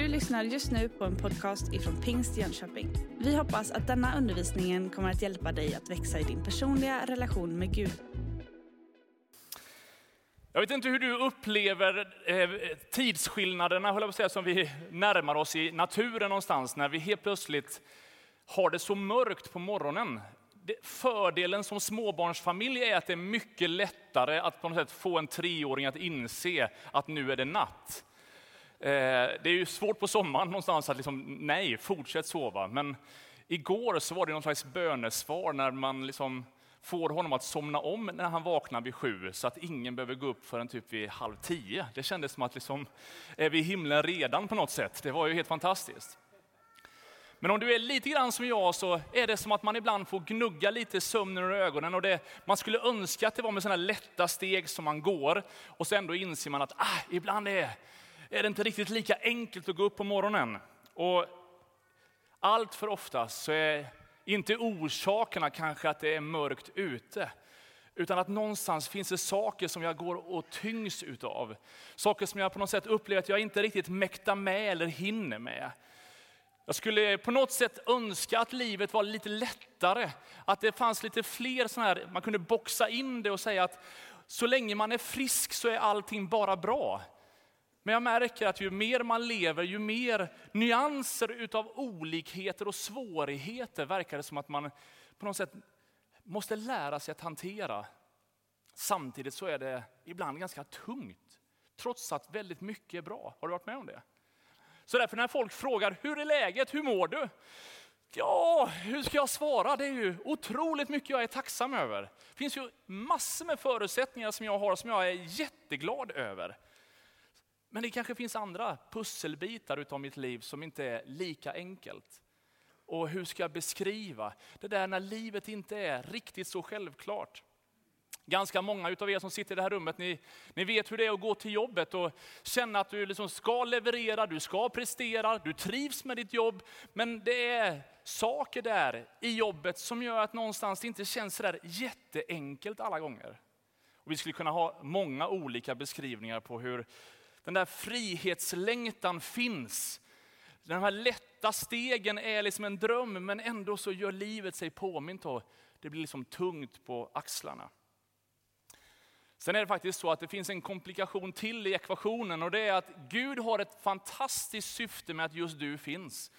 Du lyssnar just nu på en podcast ifrån Pingst Jönköping. Vi hoppas att denna undervisning kommer att hjälpa dig att växa i din personliga relation med Gud. Jag vet inte hur du upplever eh, tidsskillnaderna, höll jag på att säga, som vi närmar oss i naturen någonstans, när vi helt plötsligt har det så mörkt på morgonen. Fördelen som småbarnsfamilj är att det är mycket lättare att på något sätt få en treåring att inse att nu är det natt. Eh, det är ju svårt på sommaren någonstans att liksom, nej, fortsätt sova. Men igår så var det någon slags bönesvar när man liksom får honom att somna om när han vaknar vid sju, så att ingen behöver gå upp förrän typ vid halv tio. Det kändes som att liksom, är vi i himlen redan på något sätt. Det var ju helt fantastiskt. Men om du är lite grann som jag så är det som att man ibland får gnugga lite sömnen ur ögonen. Och det, man skulle önska att det var med sådana lätta steg som man går. Och så ändå inser man att ah, ibland är, är det inte riktigt lika enkelt att gå upp på morgonen. Och allt för ofta så är inte orsakerna kanske att det är mörkt ute. Utan att någonstans finns det saker som jag går och tyngs utav. Saker som jag på något sätt upplever att jag inte riktigt mäktar med eller hinner med. Jag skulle på något sätt önska att livet var lite lättare. Att det fanns lite fler sådana här, man kunde boxa in det och säga att så länge man är frisk så är allting bara bra. Men jag märker att ju mer man lever, ju mer nyanser utav olikheter och svårigheter verkar det som att man på något sätt måste lära sig att hantera. Samtidigt så är det ibland ganska tungt, trots att väldigt mycket är bra. Har du varit med om det? Så därför när folk frågar, hur är läget, hur mår du? Ja, hur ska jag svara? Det är ju otroligt mycket jag är tacksam över. Det finns ju massor med förutsättningar som jag har som jag är jätteglad över. Men det kanske finns andra pusselbitar utav mitt liv som inte är lika enkelt. Och hur ska jag beskriva det där när livet inte är riktigt så självklart? Ganska många av er som sitter i det här rummet, ni, ni vet hur det är att gå till jobbet och känna att du liksom ska leverera, du ska prestera, du trivs med ditt jobb. Men det är saker där i jobbet som gör att någonstans det inte känns så där jätteenkelt alla gånger. Och vi skulle kunna ha många olika beskrivningar på hur den där frihetslängtan finns. De här lätta stegen är liksom en dröm, men ändå så gör livet sig påmint och det blir liksom tungt på axlarna. Sen är det faktiskt så att det finns en komplikation till i ekvationen och det är att Gud har ett fantastiskt syfte med att just du finns.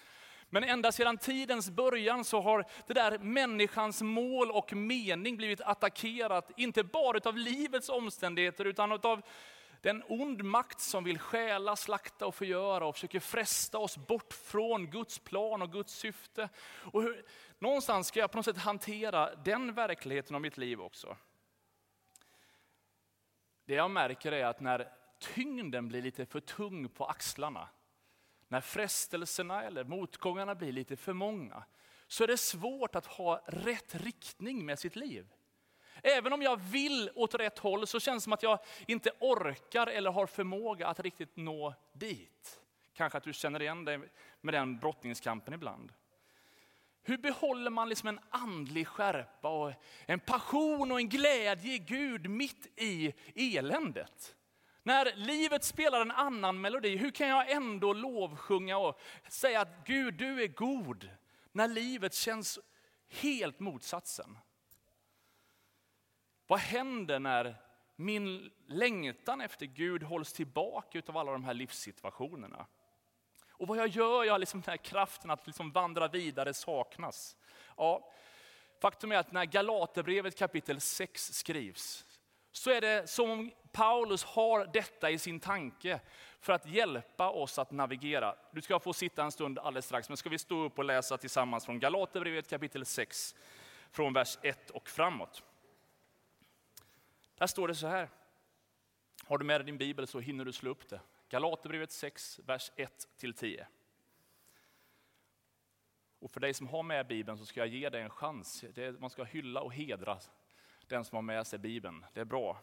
Men ända sedan tidens början så har det där människans mål och mening blivit attackerat, inte bara av livets omständigheter utan av den ond makt som vill stjäla, slakta och förgöra och försöker fresta oss bort från Guds plan och Guds syfte. Och hur, någonstans ska jag på något sätt hantera den verkligheten av mitt liv också. Det jag märker är att när tyngden blir lite för tung på axlarna, när frestelserna eller motgångarna blir lite för många, så är det svårt att ha rätt riktning med sitt liv. Även om jag vill åt rätt håll så känns det som att jag inte orkar eller har förmåga att riktigt nå dit. Kanske att du känner igen dig med den brottningskampen ibland. Hur behåller man liksom en andlig skärpa och en passion och en glädje i Gud mitt i eländet? När livet spelar en annan melodi, hur kan jag ändå lovsjunga och säga att Gud, du är god, när livet känns helt motsatsen? Vad händer när min längtan efter Gud hålls tillbaka av alla de här livssituationerna? Och vad jag gör, jag liksom den här kraften att liksom vandra vidare saknas. Ja, faktum är att när Galaterbrevet kapitel 6 skrivs, så är det som om Paulus har detta i sin tanke för att hjälpa oss att navigera. Du ska få sitta en stund alldeles strax, men ska vi stå upp och läsa tillsammans från Galaterbrevet kapitel 6, från vers 1 och framåt. Här står det så här. Har du med dig din bibel så hinner du slå upp det. Galaterbrevet 6, vers 1-10. Och för dig som har med Bibeln så ska jag ge dig en chans. man ska hylla och hedra den som har med sig Bibeln. Det är bra.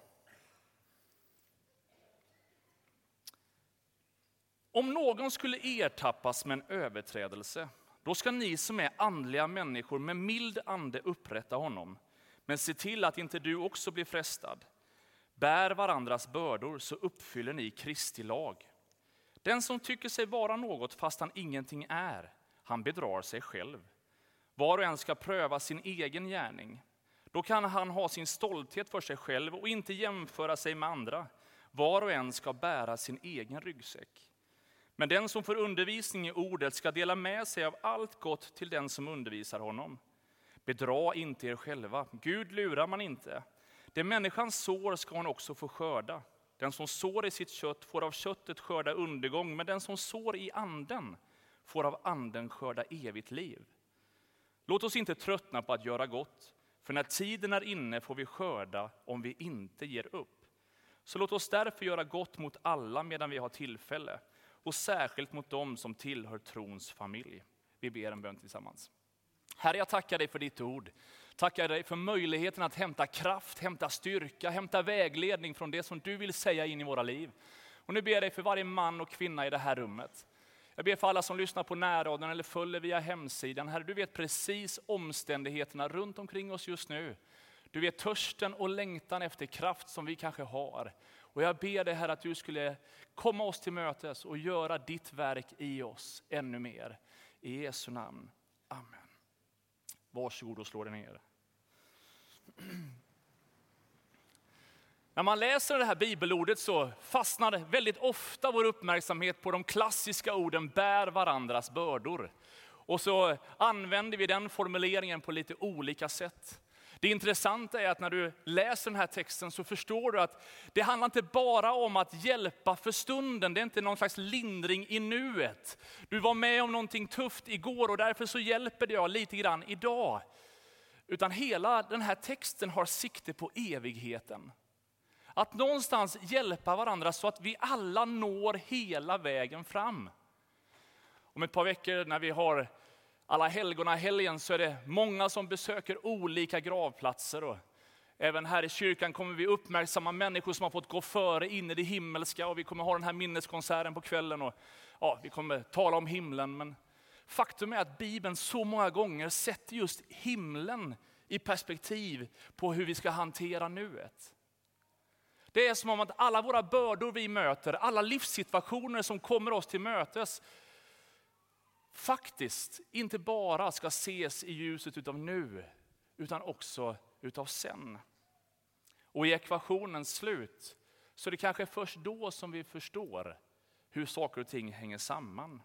Om någon skulle ertappas med en överträdelse, då ska ni som är andliga människor med mild ande upprätta honom. Men se till att inte du också blir frestad. Bär varandras bördor så uppfyller ni Kristi lag. Den som tycker sig vara något fast han ingenting är, han bedrar sig själv. Var och en ska pröva sin egen gärning. Då kan han ha sin stolthet för sig själv och inte jämföra sig med andra. Var och en ska bära sin egen ryggsäck. Men den som får undervisning i ordet ska dela med sig av allt gott till den som undervisar honom. Bedra inte er själva, Gud lurar man inte. Det människan sår ska hon också få skörda. Den som sår i sitt kött får av köttet skörda undergång, men den som sår i anden får av anden skörda evigt liv. Låt oss inte tröttna på att göra gott, för när tiden är inne får vi skörda om vi inte ger upp. Så låt oss därför göra gott mot alla medan vi har tillfälle, och särskilt mot dem som tillhör trons familj. Vi ber en bön tillsammans. Herre, jag tackar dig för ditt ord. Tackar dig för möjligheten att hämta kraft, hämta styrka, hämta vägledning från det som du vill säga in i våra liv. Och nu ber jag dig för varje man och kvinna i det här rummet. Jag ber för alla som lyssnar på närradion eller följer via hemsidan. Herre, du vet precis omständigheterna runt omkring oss just nu. Du vet törsten och längtan efter kraft som vi kanske har. Och jag ber dig Herre att du skulle komma oss till mötes och göra ditt verk i oss ännu mer. I Jesu namn. Amen. Varsågod och slå dig ner. När man läser det här bibelordet så fastnar väldigt ofta vår uppmärksamhet på de klassiska orden bär varandras bördor. Och så använder vi den formuleringen på lite olika sätt. Det intressanta är att när du läser den här texten så förstår du att det handlar inte bara om att hjälpa för stunden, det är inte någon slags lindring i nuet. Du var med om någonting tufft igår och därför så hjälper jag lite grann idag. Utan hela den här texten har sikte på evigheten. Att någonstans hjälpa varandra så att vi alla når hela vägen fram. Om ett par veckor när vi har alla helgona helgen så är det många som besöker olika gravplatser. Och även här i kyrkan kommer vi uppmärksamma människor som har fått gå före in i det himmelska och vi kommer ha den här minneskonserten på kvällen. Och, ja, vi kommer tala om himlen men faktum är att Bibeln så många gånger sätter just himlen i perspektiv på hur vi ska hantera nuet. Det är som om att alla våra bördor vi möter, alla livssituationer som kommer oss till mötes, faktiskt inte bara ska ses i ljuset utav nu, utan också utav sen. Och i ekvationens slut, så är det kanske först då som vi förstår hur saker och ting hänger samman.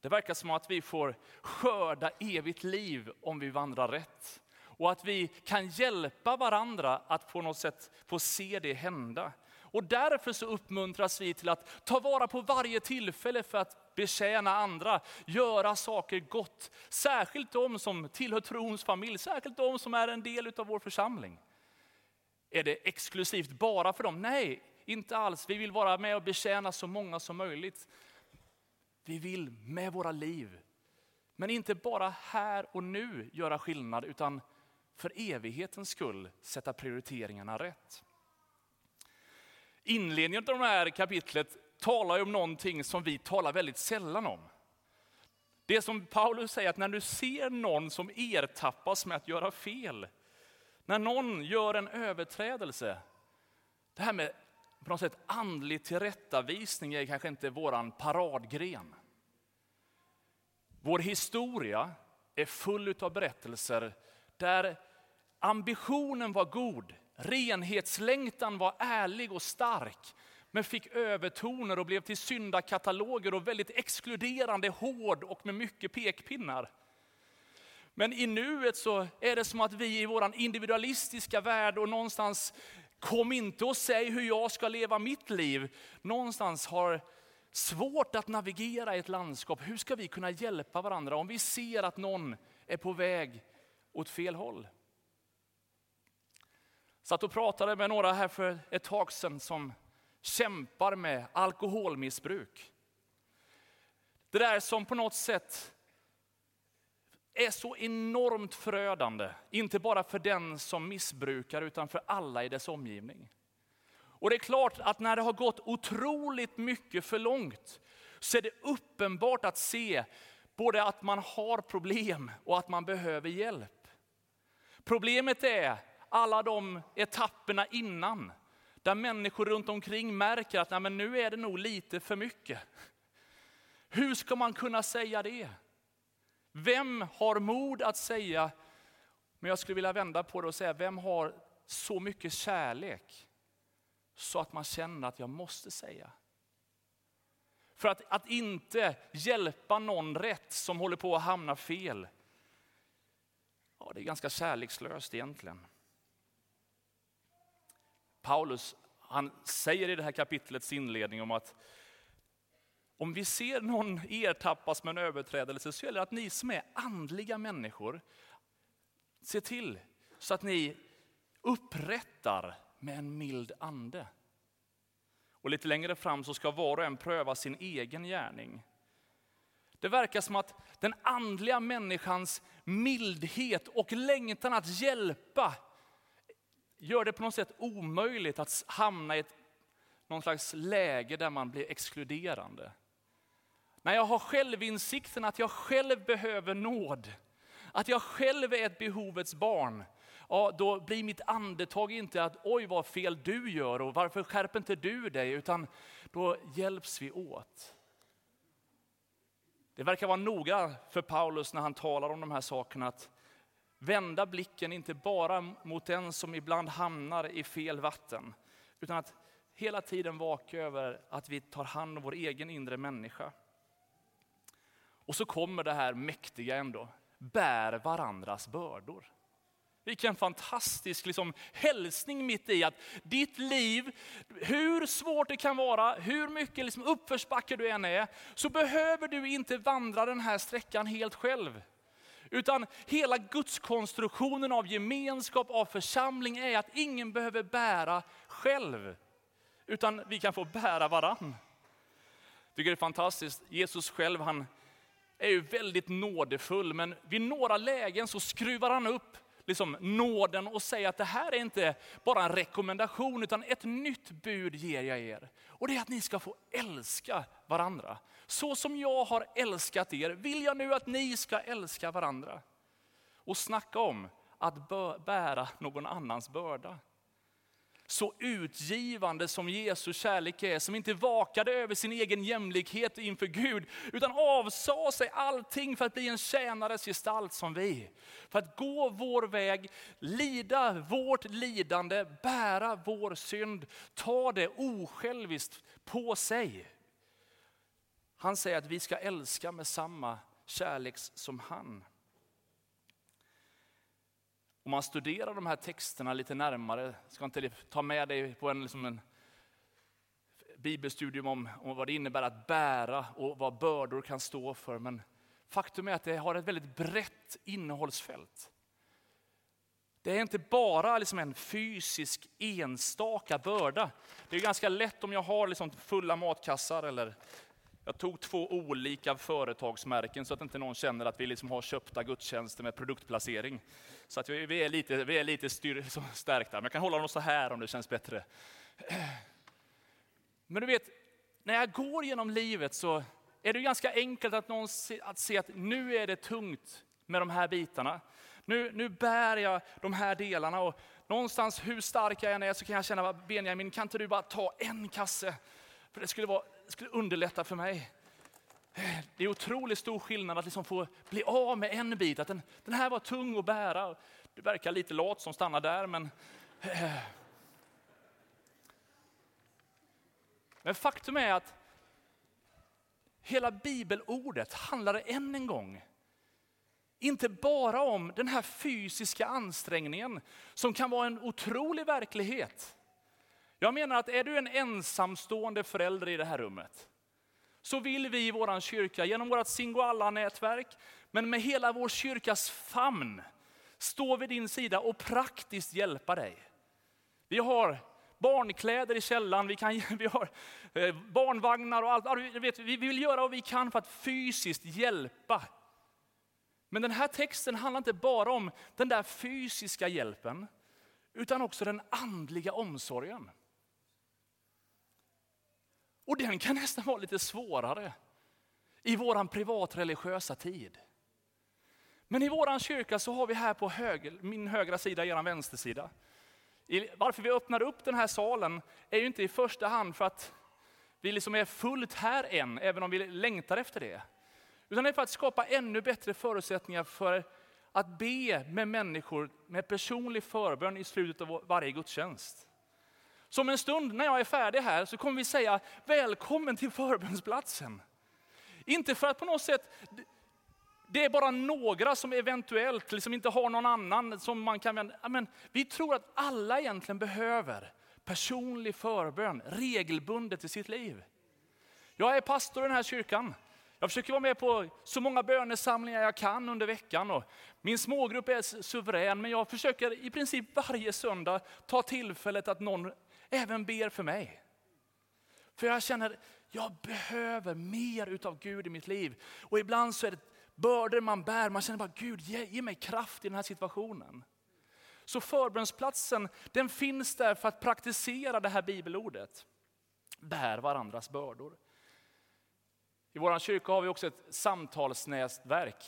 Det verkar som att vi får skörda evigt liv om vi vandrar rätt. Och att vi kan hjälpa varandra att på något sätt få se det hända. Och därför så uppmuntras vi till att ta vara på varje tillfälle för att betjäna andra, göra saker gott. Särskilt de som tillhör trons familj, särskilt de som är en del av vår församling. Är det exklusivt bara för dem? Nej, inte alls. Vi vill vara med och betjäna så många som möjligt. Vi vill med våra liv, men inte bara här och nu göra skillnad, utan för evighetens skull sätta prioriteringarna rätt. Inledningen av det här kapitlet talar ju om någonting som vi talar väldigt sällan om. Det som Paulus säger, att när du ser någon som ertappas med att göra fel, när någon gör en överträdelse, det här med på något sätt andlig tillrättavisning är kanske inte våran paradgren. Vår historia är full av berättelser där ambitionen var god, renhetslängtan var ärlig och stark, men fick övertoner och blev till syndakataloger och väldigt exkluderande, hård och med mycket pekpinnar. Men i nuet så är det som att vi i vår individualistiska värld och någonstans, kom inte och säg hur jag ska leva mitt liv, någonstans har svårt att navigera i ett landskap. Hur ska vi kunna hjälpa varandra om vi ser att någon är på väg åt fel håll? Satt och pratade med några här för ett tag sedan som kämpar med alkoholmissbruk. Det där som på något sätt är så enormt förödande, inte bara för den som missbrukar utan för alla i dess omgivning. Och det är klart att när det har gått otroligt mycket för långt så är det uppenbart att se både att man har problem och att man behöver hjälp. Problemet är alla de etapperna innan, där människor runt omkring märker att Nej, men nu är det nog lite för mycket. Hur ska man kunna säga det? Vem har mod att säga, men jag skulle vilja vända på det och säga, vem har så mycket kärlek så att man känner att jag måste säga? För att, att inte hjälpa någon rätt som håller på att hamna fel. Ja, det är ganska kärlekslöst egentligen. Paulus han säger i det här kapitlets inledning om att om vi ser någon ertappas med en överträdelse så gäller det att ni som är andliga människor, ser till så att ni upprättar med en mild ande. Och lite längre fram så ska var och en pröva sin egen gärning. Det verkar som att den andliga människans mildhet och längtan att hjälpa gör det på något sätt omöjligt att hamna i ett, någon slags läge där man blir exkluderande. När jag har självinsikten att jag själv behöver nåd, att jag själv är ett behovets barn, ja, då blir mitt andetag inte att oj vad fel du gör och varför skärper inte du dig, utan då hjälps vi åt. Det verkar vara noga för Paulus när han talar om de här sakerna att vända blicken inte bara mot den som ibland hamnar i fel vatten, utan att hela tiden vaka över att vi tar hand om vår egen inre människa. Och så kommer det här mäktiga ändå, bär varandras bördor. Vilken fantastisk liksom, hälsning mitt i att ditt liv, hur svårt det kan vara, hur mycket liksom, uppförsbacke du än är, så behöver du inte vandra den här sträckan helt själv. Utan hela gudskonstruktionen av gemenskap, av församling är att ingen behöver bära själv. Utan vi kan få bära varann. Jag tycker det är fantastiskt, Jesus själv han är ju väldigt nådefull, men vid några lägen så skruvar han upp liksom nåden och säga att det här är inte bara en rekommendation, utan ett nytt bud ger jag er. Och det är att ni ska få älska varandra. Så som jag har älskat er vill jag nu att ni ska älska varandra. Och snacka om att bära någon annans börda så utgivande som Jesu kärlek är, som inte vakade över sin egen jämlikhet inför Gud, utan avsade sig allting för att bli en tjänares gestalt som vi. För att gå vår väg, lida vårt lidande, bära vår synd, ta det osjälviskt på sig. Han säger att vi ska älska med samma kärlek som han. Om man studerar de här texterna lite närmare, ska inte ta med dig på en, liksom en bibelstudium om, om vad det innebär att bära och vad bördor kan stå för. Men faktum är att det har ett väldigt brett innehållsfält. Det är inte bara liksom en fysisk enstaka börda. Det är ganska lätt om jag har liksom fulla matkassar eller jag tog två olika företagsmärken så att inte någon känner att vi liksom har köpta gudstjänster med produktplacering. Så att vi är lite, vi är lite styr, liksom stärkta. Men jag kan hålla dem så här om det känns bättre. Men du vet, när jag går genom livet så är det ganska enkelt att, någon se, att se att nu är det tungt med de här bitarna. Nu, nu bär jag de här delarna och någonstans hur stark jag än är så kan jag känna, Benjamin kan inte du bara ta en kasse? För det skulle vara skulle underlätta för mig. Det är otroligt stor skillnad att liksom få bli av med en bit. Att den, den här var tung att bära. Du verkar lite lat som stannar där, men... Eh. Men faktum är att hela bibelordet handlar än en gång inte bara om den här fysiska ansträngningen som kan vara en otrolig verklighet. Jag menar att är du en ensamstående förälder i det här rummet, så vill vi i vår kyrka genom vårt Singoalla-nätverk, men med hela vår kyrkas famn, stå vid din sida och praktiskt hjälpa dig. Vi har barnkläder i källaren, vi, kan, vi har eh, barnvagnar och allt. Vet, vi vill göra vad vi kan för att fysiskt hjälpa. Men den här texten handlar inte bara om den där fysiska hjälpen, utan också den andliga omsorgen. Och den kan nästan vara lite svårare i vår privatreligiösa tid. Men i vår kyrka så har vi här på höger, min högra sida, er vänstersida, Varför vi öppnar upp den här salen är ju inte i första hand för att vi liksom är fullt här än, även om vi längtar efter det. Utan det är för att skapa ännu bättre förutsättningar för att be med människor med personlig förbön i slutet av varje gudstjänst. Som en stund när jag är färdig här så kommer vi säga välkommen till förbönsplatsen. Inte för att på något sätt, det är bara några som eventuellt liksom inte har någon annan som man kan vända. Men vi tror att alla egentligen behöver personlig förbön regelbundet i sitt liv. Jag är pastor i den här kyrkan. Jag försöker vara med på så många bönesamlingar jag kan under veckan. Och min smågrupp är suverän, men jag försöker i princip varje söndag ta tillfället att någon även ber för mig. För jag känner, jag behöver mer utav Gud i mitt liv. Och ibland så är det bördor man bär, man känner bara Gud ge, ge mig kraft i den här situationen. Så förbönsplatsen, den finns där för att praktisera det här bibelordet. Bär varandras bördor. I vår kyrka har vi också ett samtalsnätverk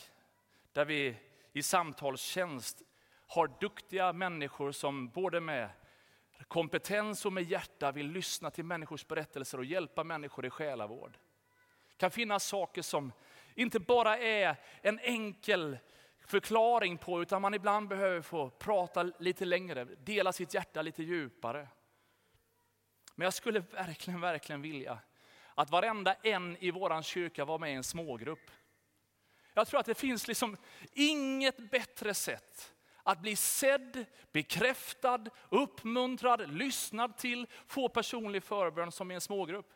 där vi i samtalstjänst har duktiga människor som både med kompetens och med hjärta vill lyssna till människors berättelser och hjälpa människor i själavård. Det kan finnas saker som inte bara är en enkel förklaring på, utan man ibland behöver få prata lite längre, dela sitt hjärta lite djupare. Men jag skulle verkligen, verkligen vilja att varenda en i vår kyrka var med i en smågrupp. Jag tror att det finns liksom inget bättre sätt att bli sedd, bekräftad, uppmuntrad, lyssnad till, få personlig förbön som i en smågrupp.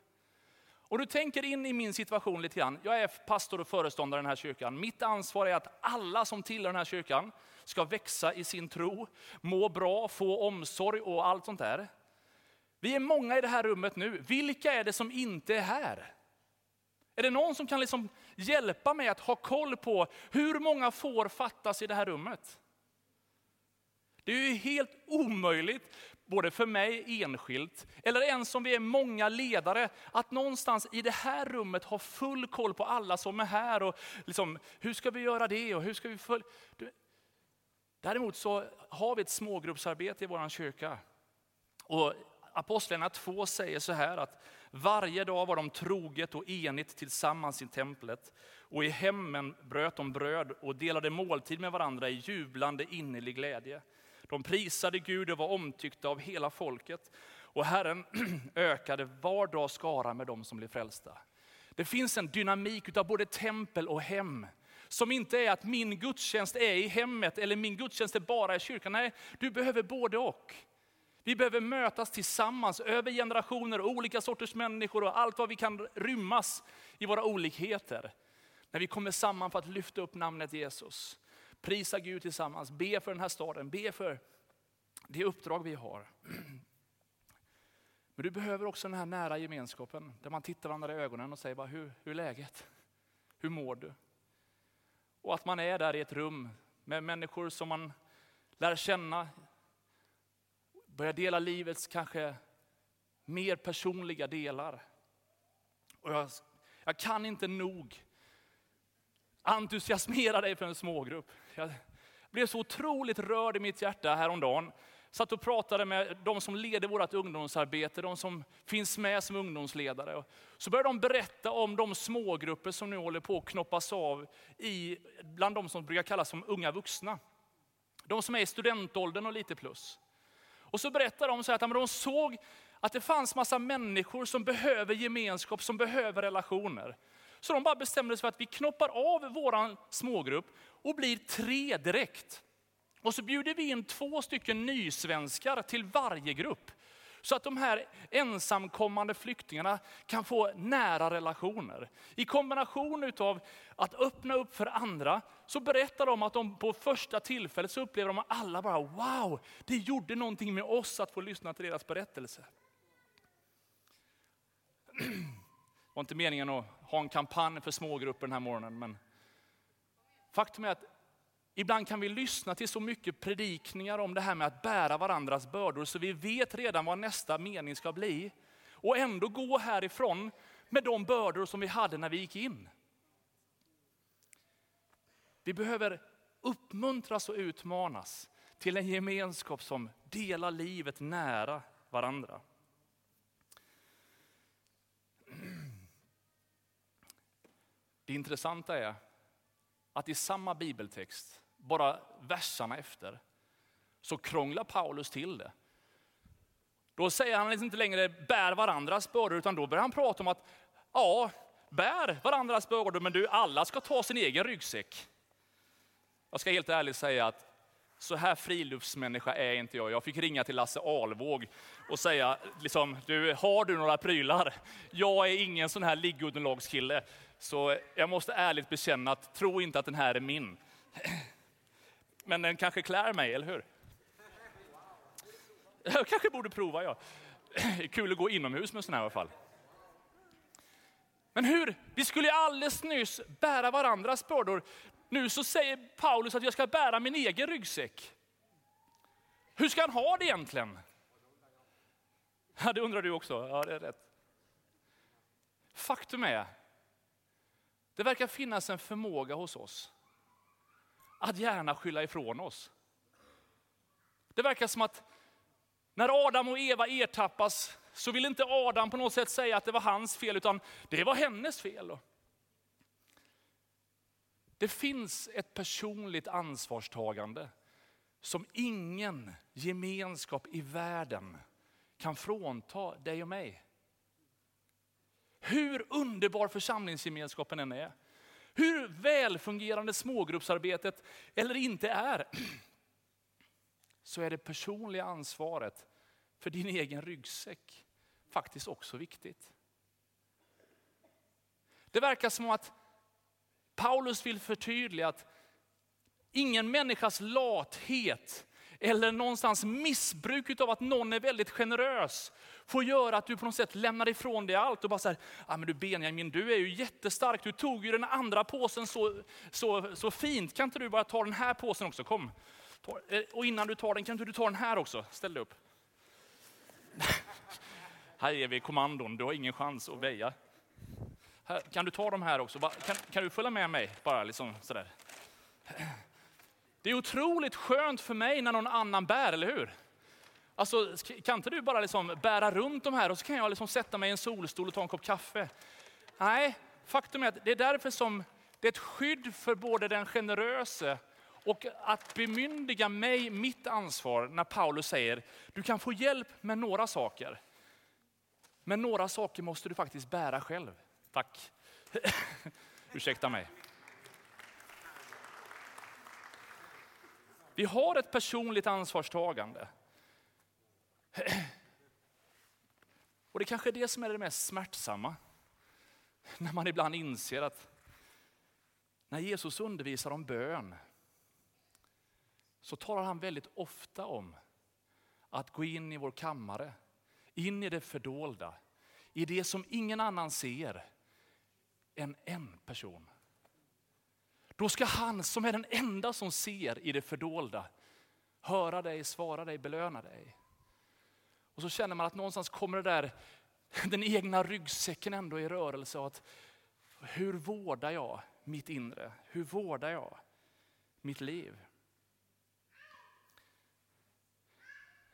Och du tänker in i min situation lite grann. Jag är pastor och föreståndare i den här kyrkan. Mitt ansvar är att alla som tillhör den här kyrkan ska växa i sin tro, må bra, få omsorg och allt sånt där. Vi är många i det här rummet nu. Vilka är det som inte är här? Är det någon som kan liksom hjälpa mig att ha koll på hur många får fattas i det här rummet? Det är ju helt omöjligt, både för mig enskilt, eller ens om vi är många ledare, att någonstans i det här rummet ha full koll på alla som är här. Och liksom, hur ska vi göra det och hur ska vi följa? Däremot så har vi ett smågruppsarbete i vår kyrka. Och Apostlarna 2 säger så här att varje dag var de troget och enigt tillsammans i templet och i hemmen bröt de bröd och delade måltid med varandra i jublande innerlig glädje. De prisade Gud och var omtyckta av hela folket. Och Herren ökade var dag skara med dem som blev frälsta. Det finns en dynamik av både tempel och hem. Som inte är att min gudstjänst är i hemmet eller min gudstjänst är bara i kyrkan. Nej, du behöver både och. Vi behöver mötas tillsammans över generationer, olika sorters människor och allt vad vi kan rymmas i våra olikheter. När vi kommer samman för att lyfta upp namnet Jesus. Prisa Gud tillsammans, be för den här staden, be för det uppdrag vi har. Men du behöver också den här nära gemenskapen där man tittar varandra i ögonen och säger bara, hur, hur är läget? Hur mår du? Och att man är där i ett rum med människor som man lär känna, börjar dela livets kanske mer personliga delar. Och jag, jag kan inte nog entusiasmera dig för en smågrupp. Jag blev så otroligt rörd i mitt hjärta häromdagen. Satt och pratade med de som leder vårt ungdomsarbete, de som finns med som ungdomsledare. Så började de berätta om de smågrupper som nu håller på att knoppas av i, bland de som brukar kallas som unga vuxna. De som är i studentåldern och lite plus. Och så berättade de så att de såg att det fanns massa människor som behöver gemenskap, som behöver relationer. Så de bara bestämde sig för att vi knoppar av våran smågrupp och blir tre direkt. Och så bjuder vi in två stycken nysvenskar till varje grupp. Så att de här ensamkommande flyktingarna kan få nära relationer. I kombination av att öppna upp för andra, så berättar de att de på första tillfället så upplever de att alla bara wow, det gjorde någonting med oss att få lyssna till deras berättelse. Det var inte meningen att ha en kampanj för smågrupper den här morgonen, men faktum är att Ibland kan vi lyssna till så mycket predikningar om det här med att bära varandras bördor så vi vet redan vad nästa mening ska bli. Och ändå gå härifrån med de bördor som vi hade när vi gick in. Vi behöver uppmuntras och utmanas till en gemenskap som delar livet nära varandra. Det intressanta är att i samma bibeltext, bara verserna efter, så krånglar Paulus till det. Då säger han liksom inte längre bär varandras bördor, utan då börjar han prata om att ja, bär varandras bördor, men du, alla ska ta sin egen ryggsäck. Jag ska helt ärligt säga att så här friluftsmänniska är inte jag. Jag fick ringa till Lasse Alvåg och säga, liksom, du, har du några prylar? Jag är ingen sån här liggunderlagskille. Så jag måste ärligt bekänna att tro inte att den här är min. Men den kanske klär mig, eller hur? Jag kanske borde prova, ja. Kul att gå inomhus med sån här i alla fall. Men hur? Vi skulle ju alldeles nyss bära varandras bördor. Nu så säger Paulus att jag ska bära min egen ryggsäck. Hur ska han ha det egentligen? Ja, det undrar du också. Ja, det är rätt. Faktum är, det verkar finnas en förmåga hos oss att gärna skylla ifrån oss. Det verkar som att när Adam och Eva ertappas så vill inte Adam på något sätt säga att det var hans fel, utan det var hennes fel. Det finns ett personligt ansvarstagande som ingen gemenskap i världen kan frånta dig och mig. Hur underbar församlingsgemenskapen än är, hur välfungerande smågruppsarbetet eller inte är, så är det personliga ansvaret för din egen ryggsäck faktiskt också viktigt. Det verkar som att Paulus vill förtydliga att ingen människas lathet eller någonstans missbruk av att någon är väldigt generös får göra att du på något sätt lämnar ifrån dig allt och bara säger, ah, men du Benjamin, du är ju jättestark, du tog ju den andra påsen så, så, så fint, kan inte du bara ta den här påsen också? Kom. Eh, och innan du tar den, kan inte du ta den här också? Ställ dig upp. Här är vi kommandon, du har ingen chans att väja. Här, kan du ta de här också? Kan, kan du följa med mig? Bara liksom sådär. Det är otroligt skönt för mig när någon annan bär, eller hur? Alltså, kan inte du bara liksom bära runt de här och så kan jag liksom sätta mig i en solstol och ta en kopp kaffe? Nej, faktum är att det är därför som det är ett skydd för både den generöse och att bemyndiga mig mitt ansvar när Paulus säger, du kan få hjälp med några saker. Men några saker måste du faktiskt bära själv. Tack. Ursäkta mig. Vi har ett personligt ansvarstagande. Och det kanske är det som är det mest smärtsamma. När man ibland inser att när Jesus undervisar om bön så talar han väldigt ofta om att gå in i vår kammare, in i det fördolda, i det som ingen annan ser än en person. Då ska han som är den enda som ser i det fördolda höra dig, svara dig, belöna dig. Och så känner man att någonstans kommer det där, den egna ryggsäcken ändå i rörelse. Att hur vårdar jag mitt inre? Hur vårdar jag mitt liv?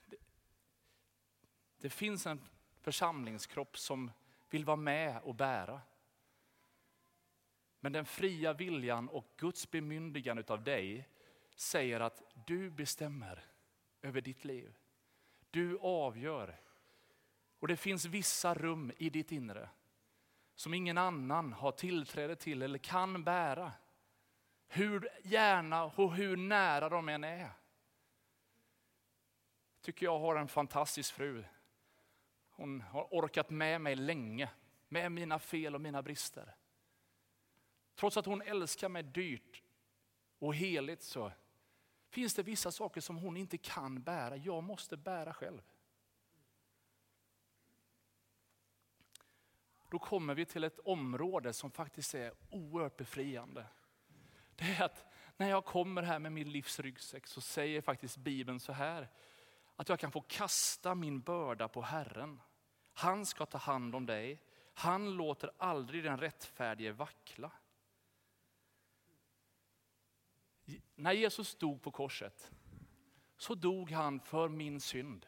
Det, det finns en församlingskropp som vill vara med och bära. Men den fria viljan och Guds bemyndigande av dig säger att du bestämmer över ditt liv. Du avgör. Och det finns vissa rum i ditt inre som ingen annan har tillträde till eller kan bära. Hur gärna och hur nära de än är. Tycker jag har en fantastisk fru. Hon har orkat med mig länge, med mina fel och mina brister. Trots att hon älskar mig dyrt och heligt så finns det vissa saker som hon inte kan bära. Jag måste bära själv. Då kommer vi till ett område som faktiskt är oerhört befriande. Det är att när jag kommer här med min livs ryggsäck så säger faktiskt Bibeln så här. Att jag kan få kasta min börda på Herren. Han ska ta hand om dig. Han låter aldrig den rättfärdige vackla. När Jesus dog på korset så dog han för min synd.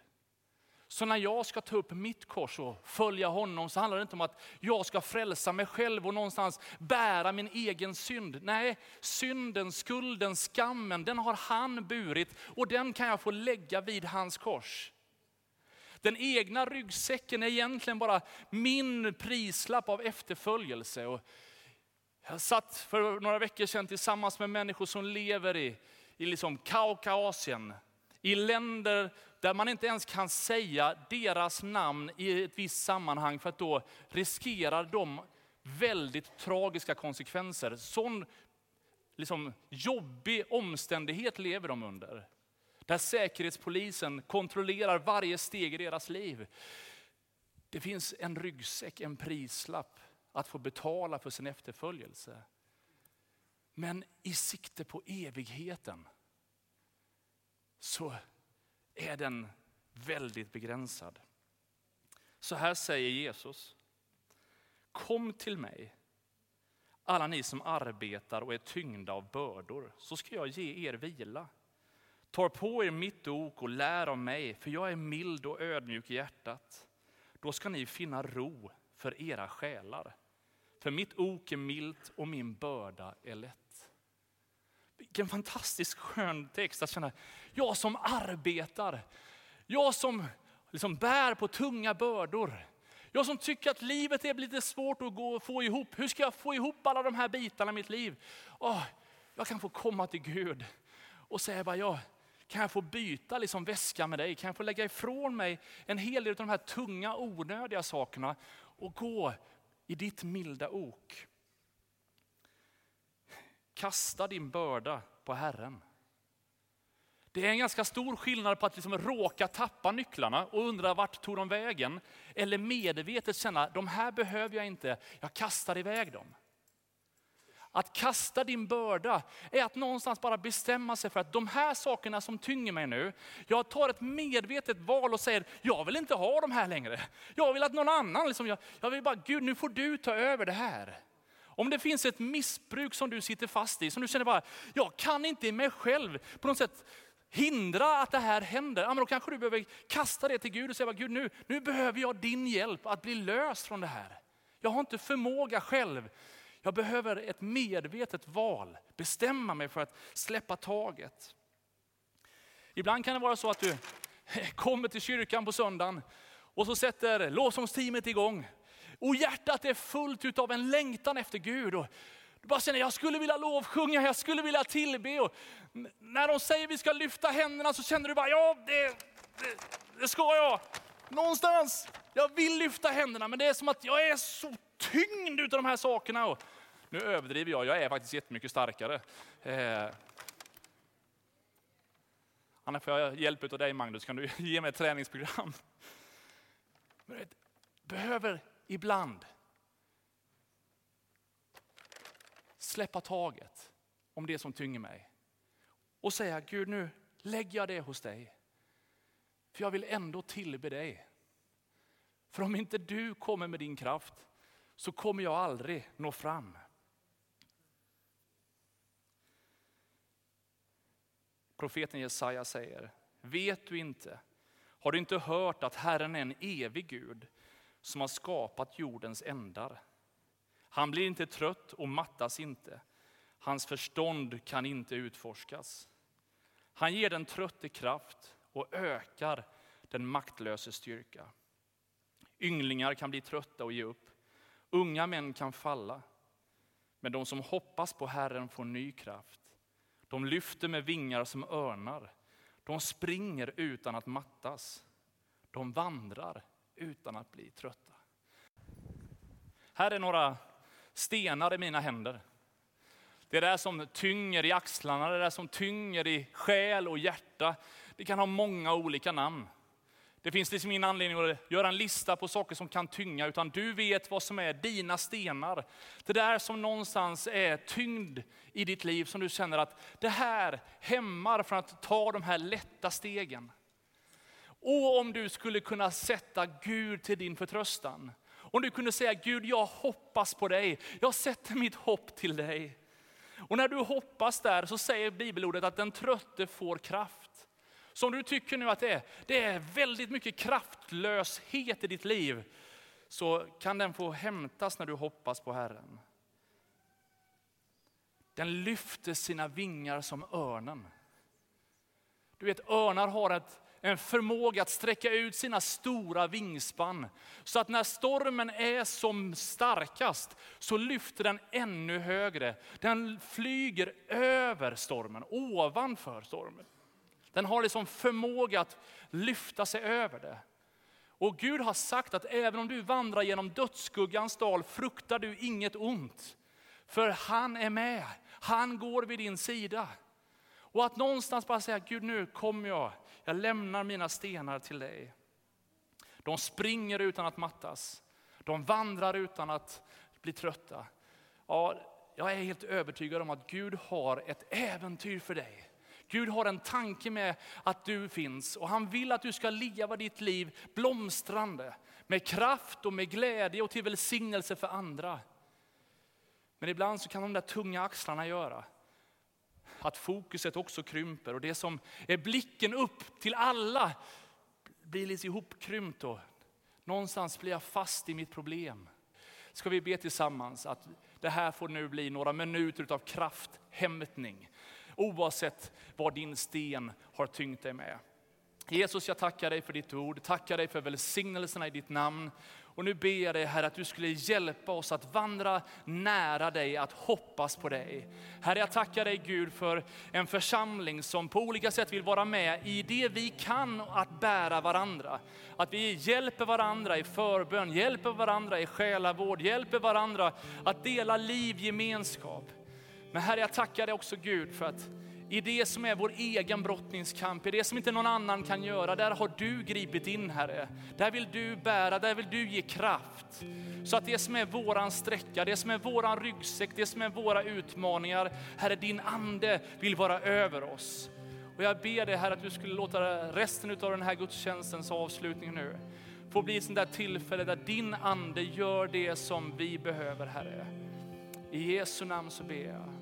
Så när jag ska ta upp mitt kors och följa honom så handlar det inte om att jag ska frälsa mig själv och någonstans bära min egen synd. Nej, synden, skulden, skammen, den har han burit och den kan jag få lägga vid hans kors. Den egna ryggsäcken är egentligen bara min prislapp av efterföljelse. Och jag satt för några veckor sedan tillsammans med människor som lever i, i liksom Kaukasien, i länder där man inte ens kan säga deras namn i ett visst sammanhang för att då riskerar de väldigt tragiska konsekvenser. Sån liksom, jobbig omständighet lever de under. Där säkerhetspolisen kontrollerar varje steg i deras liv. Det finns en ryggsäck, en prislapp att få betala för sin efterföljelse. Men i sikte på evigheten så är den väldigt begränsad. Så här säger Jesus. Kom till mig, alla ni som arbetar och är tyngda av bördor, så ska jag ge er vila. Ta på er mitt ok och lär av mig, för jag är mild och ödmjuk i hjärtat. Då ska ni finna ro för era själar. För mitt ok är milt och min börda är lätt. Vilken fantastisk skön text att känna, jag som arbetar, jag som liksom bär på tunga bördor, jag som tycker att livet är lite svårt att gå, få ihop. Hur ska jag få ihop alla de här bitarna i mitt liv? Oh, jag kan få komma till Gud och säga, bara, ja, kan jag få byta liksom väska med dig? Kan jag få lägga ifrån mig en hel del av de här tunga onödiga sakerna och gå i ditt milda ok? Kasta din börda på Herren. Det är en ganska stor skillnad på att liksom råka tappa nycklarna och undra vart tog de vägen. Eller medvetet känna, de här behöver jag inte, jag kastar iväg dem. Att kasta din börda är att någonstans bara bestämma sig för att de här sakerna som tynger mig nu, jag tar ett medvetet val och säger, jag vill inte ha de här längre. Jag vill att någon annan, liksom, jag, jag vill bara, Gud nu får du ta över det här. Om det finns ett missbruk som du sitter fast i, som du känner bara, jag kan inte i mig själv på något sätt hindra att det här händer. Ja, men då kanske du behöver kasta det till Gud och säga, Gud nu, nu behöver jag din hjälp att bli löst från det här. Jag har inte förmåga själv. Jag behöver ett medvetet val, bestämma mig för att släppa taget. Ibland kan det vara så att du kommer till kyrkan på söndagen och så sätter lovsångsteamet igång. Och hjärtat är fullt av en längtan efter Gud. Och du bara känner, jag skulle vilja lovsjunga, jag skulle vilja tillbe. Och när de säger vi ska lyfta händerna så känner du bara, ja det, det, det ska jag. Någonstans, jag vill lyfta händerna men det är som att jag är så tyngd av de här sakerna. Och nu överdriver jag, jag är faktiskt jättemycket starkare. Eh. Annars får jag hjälp av dig Magnus, kan du ge mig ett träningsprogram? Men vet, behöver ibland släppa taget om det som tynger mig. Och säga, Gud nu lägger jag det hos dig. För jag vill ändå tillbe dig. För om inte du kommer med din kraft så kommer jag aldrig nå fram. Profeten Jesaja säger, vet du inte, har du inte hört att Herren är en evig Gud som har skapat jordens ändar? Han blir inte trött och mattas inte. Hans förstånd kan inte utforskas. Han ger den trötte kraft och ökar den maktlöse styrka. Ynglingar kan bli trötta och ge upp. Unga män kan falla. Men de som hoppas på Herren får ny kraft. De lyfter med vingar som örnar. De springer utan att mattas. De vandrar utan att bli trötta. Här är några stenar i mina händer. Det är det som tynger i axlarna, det är det som tynger i själ och hjärta. Det kan ha många olika namn. Det finns liksom ingen anledning att göra en lista på saker som kan tynga, utan du vet vad som är dina stenar. Det där som någonstans är tyngd i ditt liv, som du känner att det här hämmar från att ta de här lätta stegen. Och om du skulle kunna sätta Gud till din förtröstan. Om du kunde säga, Gud jag hoppas på dig, jag sätter mitt hopp till dig. Och när du hoppas där så säger bibelordet att den trötte får kraft. Så om du tycker nu att det är, det är väldigt mycket kraftlöshet i ditt liv, så kan den få hämtas när du hoppas på Herren. Den lyfter sina vingar som örnen. Du vet, örnar har ett, en förmåga att sträcka ut sina stora vingspann. Så att när stormen är som starkast så lyfter den ännu högre. Den flyger över stormen, ovanför stormen. Den har liksom förmåga att lyfta sig över det. Och Gud har sagt att även om du vandrar genom dödsskuggans dal fruktar du inget ont. För han är med, han går vid din sida. Och att någonstans bara säga, Gud nu kommer jag, jag lämnar mina stenar till dig. De springer utan att mattas, de vandrar utan att bli trötta. Ja, jag är helt övertygad om att Gud har ett äventyr för dig. Gud har en tanke med att du finns och han vill att du ska leva ditt liv blomstrande med kraft och med glädje och till välsignelse för andra. Men ibland så kan de där tunga axlarna göra att fokuset också krymper och det som är blicken upp till alla blir lite ihopkrympt. Och någonstans blir jag fast i mitt problem. Ska vi be tillsammans att det här får nu bli några minuter av krafthämtning. Oavsett vad din sten har tyngt dig med. Jesus, jag tackar dig för ditt ord, tackar dig för välsignelserna i ditt namn. Och nu ber jag dig Herre att du skulle hjälpa oss att vandra nära dig, att hoppas på dig. Herre jag tackar dig Gud för en församling som på olika sätt vill vara med i det vi kan att bära varandra. Att vi hjälper varandra i förbön, hjälper varandra i själavård, hjälper varandra att dela liv, gemenskap. Men Herre jag tackar dig också Gud för att i det som är vår egen brottningskamp, i det som inte någon annan kan göra, där har du gripit in Herre. Där vill du bära, där vill du ge kraft. Så att det som är våran sträcka, det som är våran ryggsäck, det som är våra utmaningar, Herre din ande vill vara över oss. Och jag ber dig Herre att du skulle låta resten av den här gudstjänstens avslutning nu få bli ett sånt där tillfälle där din ande gör det som vi behöver Herre. I Jesu namn så ber jag.